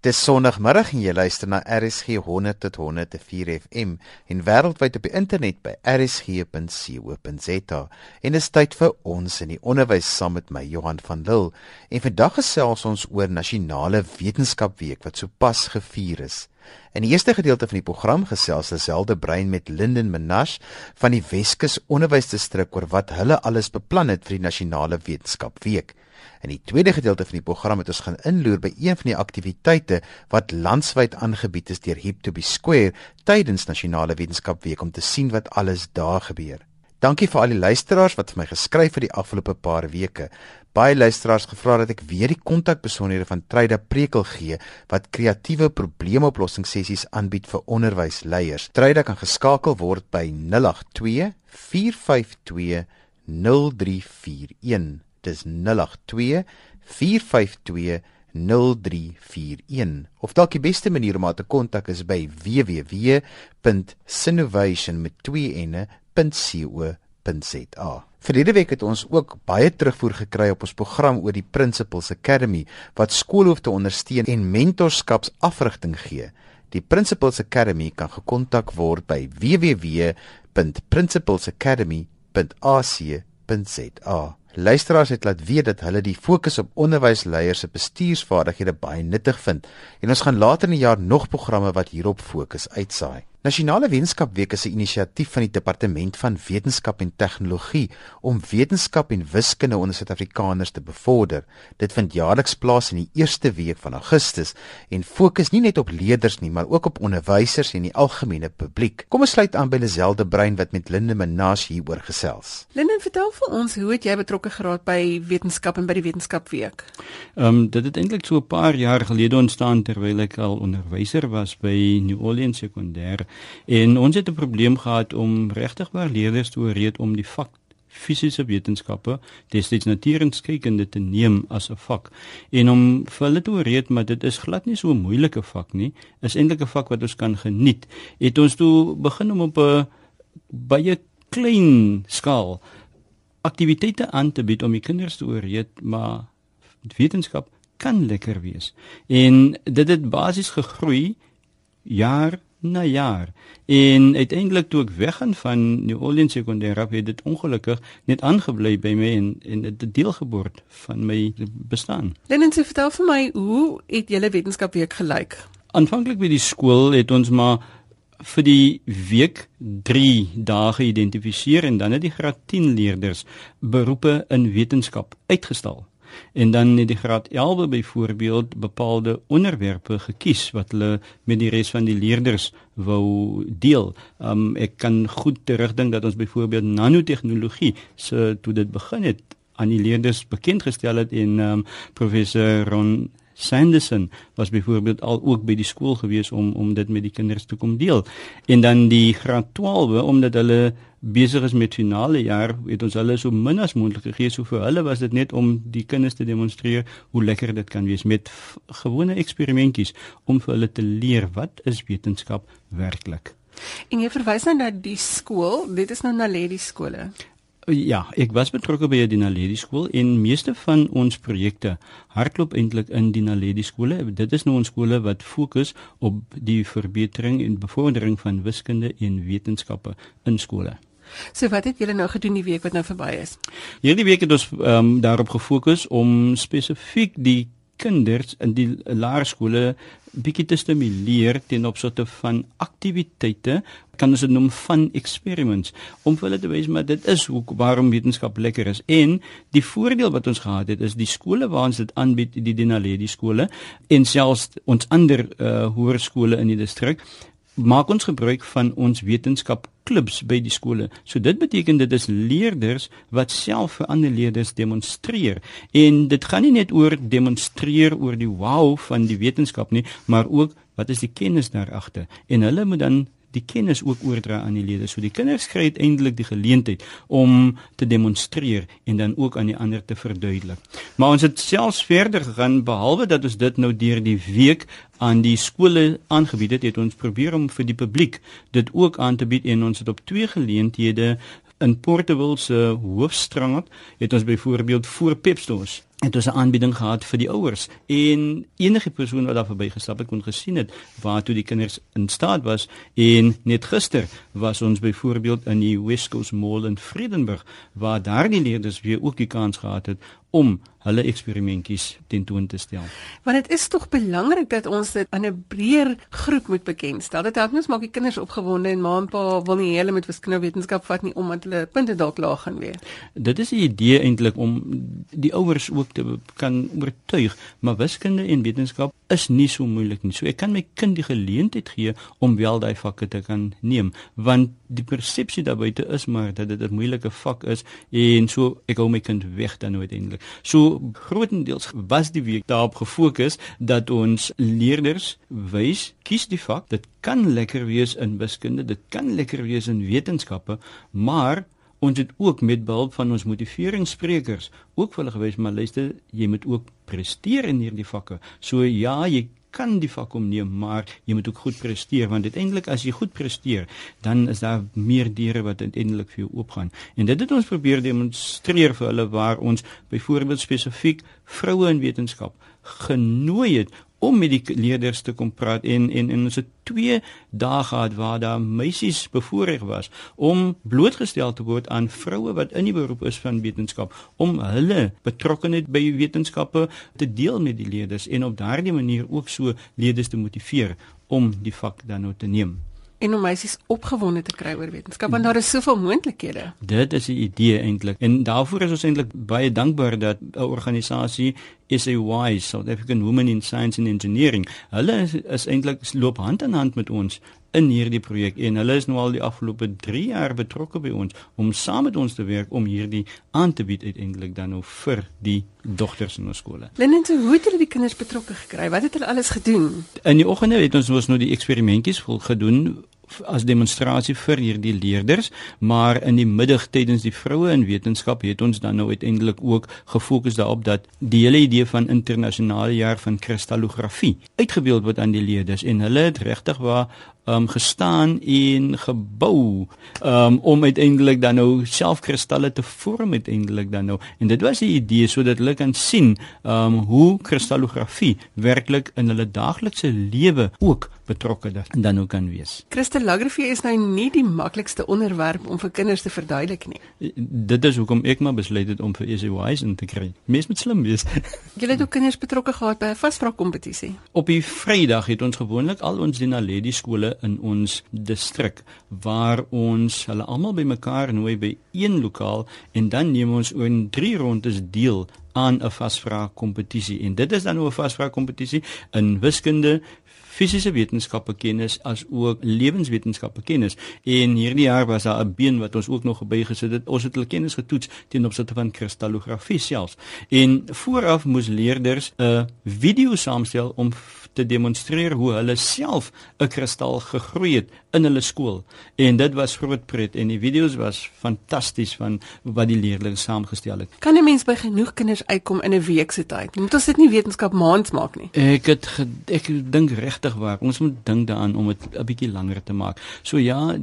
Dis Sondagmiddag en jy luister na RSG 100 tot 104 FM en wêreldwyd op die internet by rsg.co.za. En dis tyd vir ons in die onderwys saam met my Johan van Lille. En vandag gesels ons oor Nasionale Wetenskapweek wat sopas gevier is. In die eerste gedeelte van die program gesels Liselde Brein met Linden Minash van die Weskus Onderwysdistrik oor wat hulle alles beplan het vir die Nasionale Wetenskapweek. In die tweede gedeelte van die program het ons gaan inloer by een van die aktiwiteite wat landwyd aangebied is deur Hip to be Square tydens Nasionale Wetenskapweek om te sien wat alles daar gebeur. Dankie vir al die luisteraars wat vir my geskryf het die afgelope paar weke. Baie luisteraars gevra dat ek weer die kontakbesonderhede van Tryda Prekel gee wat kreatiewe probleemoplossing sessies aanbied vir onderwysleiers. Tryda kan geskakel word by 082 452 0341. Dis 082 452 0341 of dalk die beste manier om haar te kontak is by www.sinnovation.co.za. Verlede week het ons ook baie terugvoer gekry op ons program oor die Principles Academy wat skoolhoofde ondersteun en mentorskapsafrigting gee. Die Principles Academy kan gekontak word by www.principlesacademy.ac.za. Luisteraars het laat weet dat hulle die fokus op onderwysleiers se bestuursvaardighede baie nuttig vind en ons gaan later in die jaar nog programme wat hierop fokus uitsaai. Nasionale Wetenskapweek is 'n inisiatief van die Departement van Wetenskap en Tegnologie om wetenskap en wiskunde onder Suid-Afrikaners te bevorder. Dit vind jaarliks plaas in die eerste week van Augustus en fokus nie net op leerders nie, maar ook op onderwysers en die algemene publiek. Kom ons sluit aan by Liselde Brein wat met Linde Menas hieroor gesels. Linde, vertel vir ons, hoe het jy betrokke geraak by wetenskap en by die Wetenskapweek? Ehm um, dit het eintlik so 'n paar jaar gelede ontstaan terwyl ek al onderwyser was by New Orleans Sekondêr En ons het 'n probleem gehad om regtig waar leerders te oreed om die vak fisiese wetenskappe, destyds natuurenskykunde te neem as 'n vak. En om vir hulle te oreed maar dit is glad nie so 'n moeilike vak nie, is eintlik 'n vak wat ons kan geniet. Het ons toe begin om op 'n baie klein skaal aktiwiteite aan te bied om die kinders te oreed, maar wetenskap kan lekker wees. En dit het basies gegroei jaar na jaar. En uiteindelik toe ek weggaan van New Orleans sekondêre, het dit ongelukkig net aangebly by my en en dit het deel geword van my bestaan. Lennon, so vertel vir my, hoe het julle wetenskapweek gelyk? Aanvanklik by die skool het ons maar vir die week 3 dae geïdentifiseer en dan het die graad 10 leerders beroepe in wetenskap uitgestal en dan het die graad 11 byvoorbeeld bepaalde onderwerpe gekies wat hulle met die res van die leerders wou deel. Um ek kan goed terugdink dat ons byvoorbeeld nanotehnologie so toe dit begin het aan die leerders bekend gestel het en um professor Ron Sanderson was byvoorbeeld al ook by die skool gewees om om dit met die kinders te kom deel. En dan die graad 12 omdat hulle besig is met finale jaar, het ons hulle so min as moontlik gegee. So vir hulle was dit net om die kinders te demonstreer hoe lekker dit kan wees met gewone eksperimentjies om vir hulle te leer wat is wetenskap werklik. En jy verwys nou na die skool, dit is nou na Lady skole. Ja, ek was betrokke by die Naledi skool en meeste van ons projekte hardloop eintlik in die Naledi skole. Dit is nou ons skole wat fokus op die verbetering en bevordering van wiskunde en wetenskappe in skole. So wat het julle nou gedoen die week wat nou verby is? Hierdie week het ons um, daarop gefokus om spesifiek die kinders in die laerskole bietjie te stimuleer ten opsigte van aktiwiteite kan ons dit noem van experiments. Om vir hulle te wys maar dit is hoe waarom wetenskap lekker is. En die voordeel wat ons gehad het is die skole waar ons dit aanbied die Dinaledi skole en selfs ons ander uh, hoërskole in die distrik maak ons gebruik van ons wetenskap klubs by die skole. So dit beteken dit is leerders wat self vir ander leerders demonstreer. En dit gaan nie net oor demonstreer oor die wow van die wetenskap nie, maar ook wat is die kennis daar agter. En hulle moet dan die kennis ook oordra aan die leerders. So die kinders kry uiteindelik die geleentheid om te demonstreer en dan ook aan die ander te verduidelik. Maar ons het selfs verder gegaan behalwe dat ons dit nou deur die week aan die skole aangebied het, het ons probeer om vir die publiek dit ook aan te bied en ons het op twee geleenthede in Portable se hoofstraat het ons byvoorbeeld voor Pepstores het ons 'n aanbieding gehad vir die ouers en enige persoon wat daar verbygestap het kon gesien het waartoe die kinders in staat was en net gister was ons byvoorbeeld in die Coast Mall in Vredenburg waar daardie leerders weer ook die kans gehad het om hulle eksperimentjies tentoon te stel. Want dit is tog belangrik dat ons dit aan 'n breër groep moet bekendstel. Dit help nie ons maak die kinders opgewonde en ma en pa wil nie hulle met wiskunde wetenskap vat nie omdat hulle punte dalk laag gaan wees. Dit is 'n idee eintlik om die ouers ook te kan oortuig, maar wiskunde en wetenskap is nie so moeilik nie. So ek kan my kind die geleentheid gee om wel daai vakke te kan neem, want die persepsie daar buite is maar dat dit 'n moeilike vak is en so ek hou my kind weg dan uiteindelik. So grootendeels was die week daarop gefokus dat ons leerders wys kies die vak. Dit kan lekker wees in wiskunde, dit kan lekker wees in wetenskappe, maar ons het ook met behulp van ons motiveringssprekers ook vir hulle gewys maar luister jy moet ook presteer in hierdie vakke. So ja, jy kan die vak omneem, maar jy moet ook goed presteer want uiteindelik as jy goed presteer, dan is daar meer deure wat uiteindelik vir jou oopgaan. En dit het ons probeer demonstreer vir hulle waar ons byvoorbeeld spesifiek vroue in wetenskap genooi het om met die leerders te kom praat en en en ons het twee dae gehad waar daar meisies bevoorreg was om blootgestel te word aan vroue wat in die beroep is van wetenskap om hulle betrokkeheid by wetenskappe te deel met die leerders en op daardie manier ook so leerders te motiveer om die vak dan nou te neem en om meisies opgewonde te kry oor wetenskap want daar is soveel moontlikhede. Dit is 'n idee eintlik en daarvoor is ons eintlik baie dankbaar dat 'n organisasie SAY South African Women in Science and Engineering hulle is, is eintlik loop hand in hand met ons in hierdie projek en hulle is nou al die afgelope 3 jaar betrokke by ons om saam met ons te werk om hierdie aan te bied uiteindelik dan nou vir die dogters in ons skole. Linnen, so hoe het julle die kinders betrokke gekry? Wat het hulle alles gedoen? In die oggende het ons ons nou die eksperimentjies vol gedoen as demonstrasie vir hierdie leerders, maar in die middag tydens die vroue in wetenskap het ons dan nou uiteindelik ook gefokus daarop dat die hele idee van internasionale jaar van kristallografie uitgebeeld word aan die leerders en hulle het regtig waar um gestaan en gebou um om uiteindelik dan nou selfkristalle te vorm uiteindelik dan nou en dit was die idee sodat hulle kan sien um hoe kristallografie werklik in hulle daaglikse lewe ook betrokke dan nou kan wees. Kristallografie is nou nie die maklikste onderwerp om vir kinders te verduidelik nie. Dit is hoekom ek maar besluit het om vir SAYs in te kry. Mens moet slim wees. Julle het ook kinders betrokke gehad by 'n vasvra kompetisie. Op die Vrydag het ons gewoonlik al ons Dinaledi skole in ons distrik waar ons hulle almal bymekaar nooi by een lokaal en dan neem ons oor 3 rondes deel aan 'n vasvra kompetisie en dit is dan 'n vasvra kompetisie in wiskunde fisiese wetenskappe kennis as ook lewenswetenskappe kennis. En hierdie jaar was daar 'n been wat ons ook nog bygesit het. Ons het hulle kennis getoets teen opsigte van kristallografie selfs. En vooraf moes leerders 'n video saamstel om te demonstreer hoe hulle self 'n kristal gegroei het in hulle skool. En dit was groot pret en die video's was fantasties van wat die leerders saamgestel het. Kan 'n mens by genoeg kinders uitkom in 'n week se tyd? Moet ons dit nie wetenskap maand maak nie? Ek het ek dink regtig waar. Ons moet dink daaraan om dit 'n bietjie langer te maak. So ja,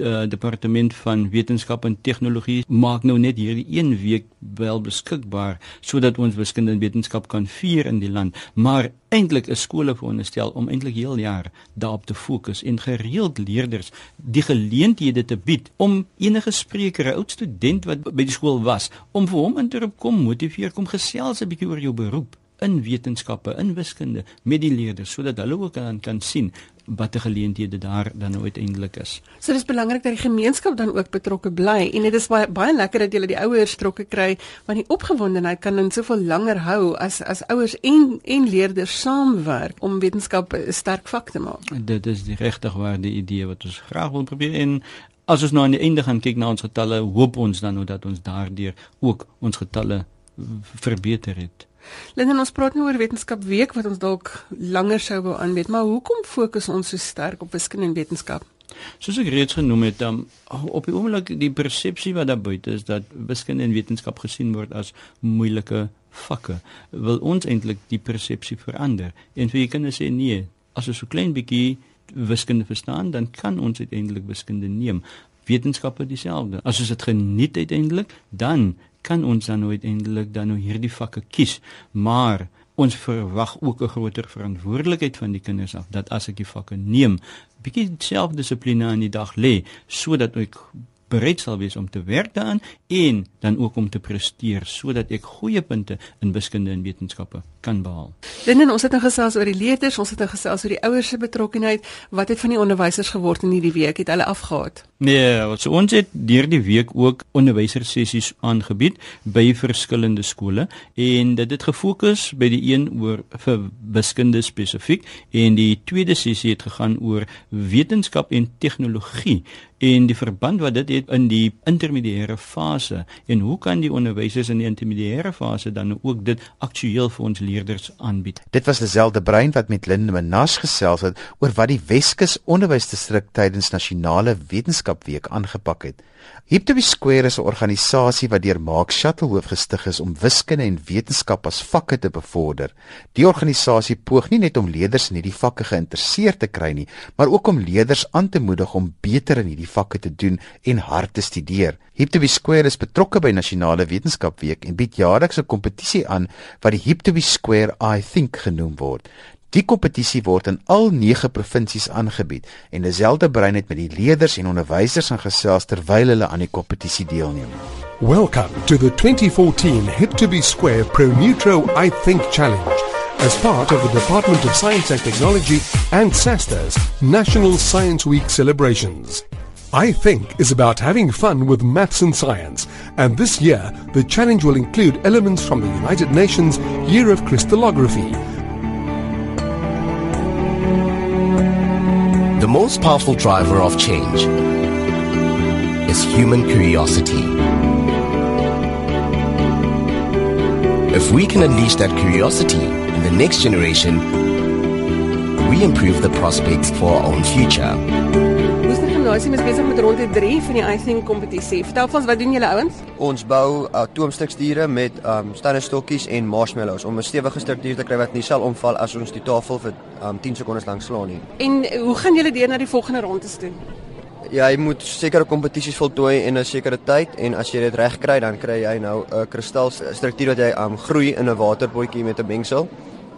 uh, departement van wetenskap en tegnologie maak nou net hierdie een week wel beskikbaar sodat ons wiskunde en wetenskap kan vier in die land. Maar eintlik is skole veronderstel om eintlik heel jaar daarop te fokus en gereeld leerders die geleenthede te bied om enige spreker 'n oud student wat by die skool was om vir hom in te kom motiveer kom gesels 'n bietjie oor jou beroep in wetenskappe, in wiskunde met die leerders sodat hulle ook kan kan sien watter geleenthede daar dan nou uiteindelik is. So dis belangrik dat die gemeenskap dan ook betrokke bly en dit is baie baie lekker dat julle die ouers betrokke kry want die opgewondenheid kan dan soveel langer hou as as ouers en en leerders saamwerk om wetenskap 'n sterk vak te maak. Dit is die regtig waar die idee wat ons graag wil probeer en as ons nou aan die einde gaan kyk na ons getalle, hoop ons dan nou dat ons daardeur ook ons getalle verbeter het. Linda, ons praat nou oor wetenskap week wat ons dalk langer sou wou aanbied, maar hoekom fokus ons so sterk op wiskunde en wetenskap? Soos ek reeds genoem het, um, op die oomblik die persepsie wat daar buite is dat wiskunde en wetenskap gesien word as moeilike vakke, wil ons eintlik die persepsie verander. En vir jy kan sê nee, as ons so klein bietjie wiskunde verstaan, dan kan ons uiteindelik wiskunde neem. Wetenskappe dieselfde. As ons dit geniet uiteindelik, dan kan ons dan nooit eintlik dan nou hierdie vakke kies, maar ons verwag ook 'n groter verantwoordelikheid van die kinders af dat as ek die vakke neem, bietjie selfdissipline aan die dag lê sodat ek bereid sal wees om te werk daaraan en dan ook om te presteer sodat ek goeie punte in wiskunde en wetenskappe kan behaal. Dinnen ons het nou gesels oor die leerders, ons het nou gesels oor die ouers se betrokkenheid. Wat het van die onderwysers geword in hierdie week? Het hulle afgehaat? Nee, so ons het deur die week ook onderwysersessies aangebied by verskillende skole en dit het gefokus by die een oor vir wiskunde spesifiek en die tweede sessie het gegaan oor wetenskap en tegnologie en die verband wat dit het in die intermediêre fase en hoe kan die onderwysers in die intermediêre fase dan ook dit aktueel vir ons leerders aanbied. Dit was dieselfde brein wat met Linde Menas gesels het oor wat die Weskus Onderwysdistrik tydens nasionale wetenskapweek aangepak het. Hip to be Square is 'n organisasie wat deur Mark Shuttleworth gestig is om wiskunde en wetenskap as vakke te bevorder. Die organisasie poog nie net om leerders in hierdie vakke geïnteresseerd te kry nie, maar ook om leerders aan te moedig om beter in hierdie vakke te doen en hard te studeer. Hip to be Square is betrokke by Nasionale Wetenskapweek en bied jaarliks 'n kompetisie aan wat die Hip to be Square I Think genoem word. Die kompetisie word in al 9 provinsies aangebied en dieselfde brein het met die leerders en onderwysers in gesels terwyl hulle aan die kompetisie deelneem. Welcome to the 2014 Hip to be Square Pro Neutro I Think Challenge as part of the Department of Science and Technology and SASTA's National Science Week celebrations. I think is about having fun with maths and science, and this year the challenge will include elements from the United Nations Year of Crystallography The most powerful driver of change is human curiosity. If we can unleash that curiosity in the next generation, we improve the prospects for our own future. Gimnasium is besig met ronde 3 van die I Think kompetisie. Vertel ons wat doen julle ouens? Ons bou atoomstukstiere met um stannestokkies en marshmallows om 'n stewige struktuur te kry wat nie sal omval as ons die tafel vir um 10 sekondes lank slaan nie. En hoe gaan julle deur na die volgende rondes toe? Ja, jy moet sekere kompetisies voltooi in 'n sekere tyd en as jy dit reg kry, dan kry jy nou 'n kristalstruktuur wat jy um groei in 'n waterpotjie met 'n mengsel.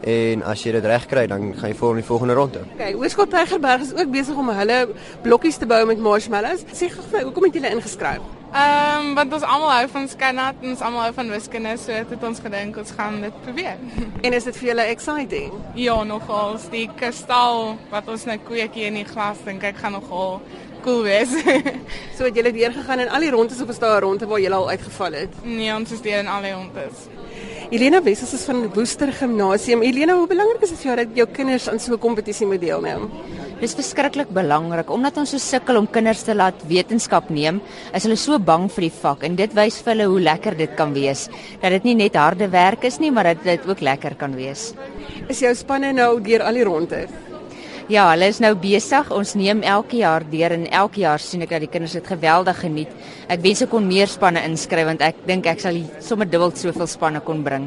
En as jy dit reg kry, dan gaan jy voor in die volgende ronde. Okay, Oorskot Tygerberg is ook besig om hulle blokkies te bou met marshmallows. Sê gou vir my, hoekom het julle ingeskryf? Ehm um, want ons almal hou van skanat en ons almal hou van wiskunde, so het, het ons gedink ons gaan dit probeer. En is dit vir julle exciting? ja, nogal die kristal wat ons nou kweek hier in die glas, dink ek gaan nogal cool wees. So het julle deur gegaan in al die rondes of is daar 'n ronde waar julle al uitgeval het? nee, ons is deur in al die rondes. Helena Wessels is van Woester Gimnasium. Helena, hoe belangrik is dit vir jou dat jou kinders aan so 'n kompetisie moet deelneem? Dis verskriklik belangrik omdat ons so sukkel om kinders te laat wetenskap neem, is hulle so bang vir die vak en dit wys vir hulle hoe lekker dit kan wees. Dat dit nie net harde werk is nie, maar dat dit ook lekker kan wees. Is jou spanne nou deur al die rondes? Ja, hulle is nou besig. Ons neem elke jaar deur en elke jaar sien ek dat die kinders dit geweldig geniet. Ek wens ek kon meer spanne inskryf want ek dink ek sal sommer dubbel soveel spanne kon bring.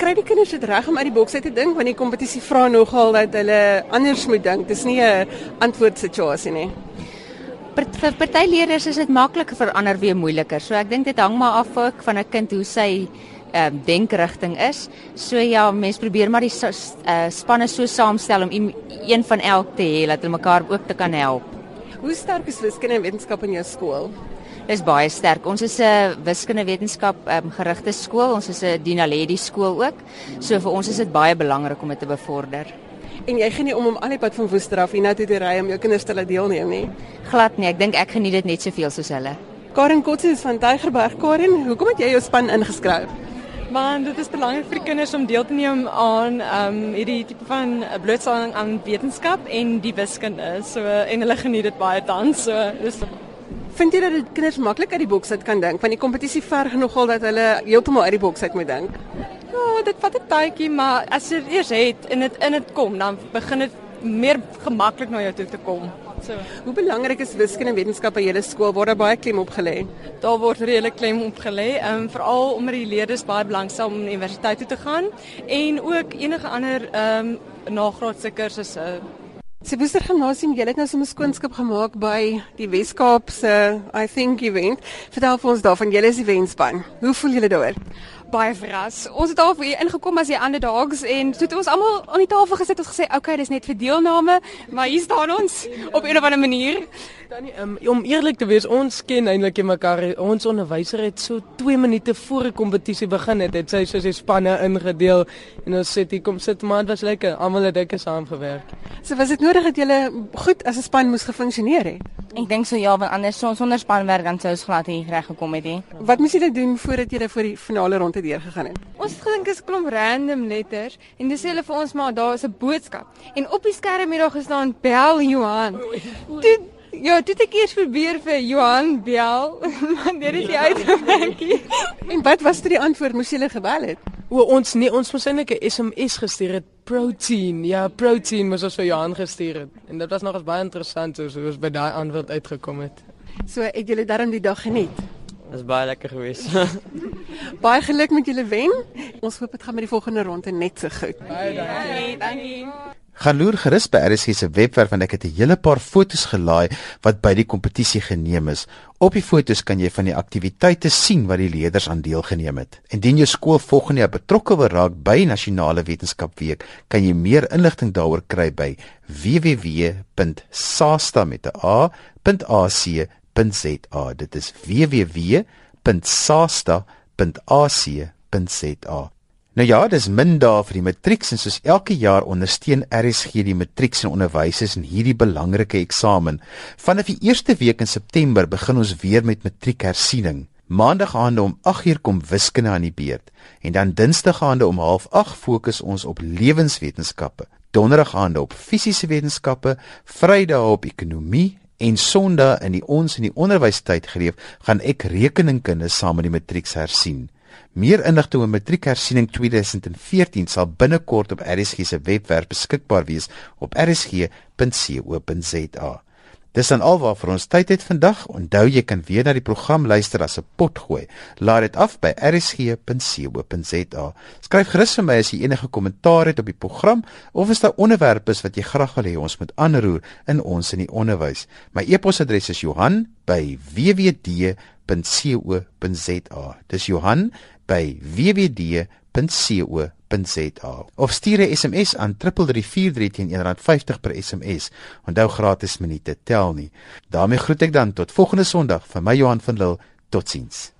Kry die kinders dit reg om uit die boks uit te dink want die kompetisie vra nogal dat hulle anders moet dink. Dis nie 'n antwoordsituasie nie. Per, vir party leerders is dit makliker, vir ander weer moeiliker. So ek dink dit hang maar af ook van 'n kind hoe sy ehm uh, denkrigting is. So ja, mense probeer maar die so, uh, spanne so saamstel om een van elk te hê dat hulle mekaar ook te kan help. Hoe sterk is wiskunde en wetenskap in jou skool? Dis baie sterk. Ons is 'n wiskunde wetenskap um, gerigte skool. Ons is 'n Dinaledi skool ook. So vir ons is dit baie belangrik om dit te bevorder. En jy nie om om al die pad van Woester af hiernatoe te ry om jou kinders te laat deelneem nie. Glad nie. Ek dink ek geniet dit net soveel soos hulle. Karen Kotse is van Tygerberg. Karen, hoekom het jy jou span ingeskryf? Maar dit is belangrik vir die kinders om deel te neem aan ehm um, hierdie tipe van blootstelling aan wetenskap en die wiskunde. So en hulle geniet dit baie dan. So dis Vind jy dat dit kinders maklik uit die boks uit kan dink? Want die kompetisie verg nogal dat hulle heeltemal uit die boks uit moet dink. ja, dit vat 'n tydjie, maar as jy dit eers het en dit in dit kom, dan begin dit meer gemaklik na jou toe te kom. So Hoe belangrik is wiskunde en wetenskap by julle skool? Word daar baie klem op gelê? daar word redelik klem op gelê, ehm um, veral omdat die leerders baie belangstel om universiteit toe te gaan en ook enige ander ehm um, nagraadse kursusse. Se Woester Gimnasium, julle het nou sommer skoonskip gemaak by die Weskaap se I think event. Vertel vir ons daarvan, julle is die wenspan. Hoe voel julle daaroor? Baie verras. Ons het al hier ingekom as die underdogs en toe het ons almal aan die tafel gesit en gesê, "Oké, okay, dis net vir deelname, maar hier staan ons op 'n of ander manier." Tannie, um, om eerlik te wees, ons ken eintlik mekaar. Ons onderwyser het so 2 minute voor die kompetisie begin het, het sy so sy spanne ingedeel en ons sê, "Hier kom sit maar, dit was lekker. Almal het lekker saamgewerk." So was dit nodig dat julle goed as 'n span moes gefunksioneer het? Ek dink so ja, want anders sonder spanwerk dan sou ons glad hier reg gekom het nie. Wat moes julle doen voordat julle voor die finale ronde deurgegaan het? Ons het gedink is 'n klomp random letters en dis hulle vir ons maar daar is 'n boodskap. En op die skerm het daar gestaan bel Johan. Toe Ja, dit ek eers probeer vir Johan bel, maar dit is nie uitgewerk nie. En wat was dit die antwoord? Moes jy hulle gebel het? O, ons nee, ons moes eintlik 'n SMS gestuur het. Protein. Ja, protein moes ons vir Johan gestuur het. En dit was nog eens baie interessant hoe ons by daai antwoord uitgekom het. So, het julle darm die dag geniet? Dit is baie lekker geweest. baie geluk met julle wen. Ons hoop dit gaan met die volgende ronde net so goed. Baie dankie. Dankie. Gaan loer gerus by RSG se webwerf want ek het 'n hele paar fotos gelaai wat by die kompetisie geneem is. Op die fotos kan jy van die aktiwiteite sien wat die leerders aan deelgeneem het. Indien jou skool volgende jaar betrokke wil raak by Nasionale Wetenskapweek, kan jy meer inligting daaroor kry by www.sasta.ac www.sasta.za. Dit is www.sasta.ac.za. Nou ja, dis min dae vir die matrieks en soos elke jaar ondersteun RSG die matrieks en onderwysers in hierdie belangrike eksamen. Vanaf die eerste week in September begin ons weer met matriekhersiening. Maandag aande om 8uur kom wiskunde aan die beurt en dan dinsdag aande om 07:30 fokus ons op lewenswetenskappe. Donderdag aande op fisiese wetenskappe, Vrydag op ekonomie en Sondag in die ons in die onderwystyd geleef, gaan ek rekeningkunde saam met die matrieks hersien. Meer inligting oor matriekhersiening 2014 sal binnekort op RSG se webwerf beskikbaar wees op rsg.co.za. Dis dan alwaar vir ons tyd het vandag. Onthou jy kan weer na die program luister as 'n pot gooi. Laat dit af by rsg.co.za. Skryf gerus vir my as jy enige kommentaar het op die program of as daar onderwerpe is wat jy graag wil hê ons moet aanroer in ons in die onderwys. My e-posadres is Johan@wwd.co.za. Dis Johan by wwd.co.za www.rsg.co.za of stuur 'n SMS aan 3343 teen R1.50 per SMS. Onthou gratis minute tel nie. daarmee groet ek dan tot volgende Sondag van my Johan van Lille. Totsiens.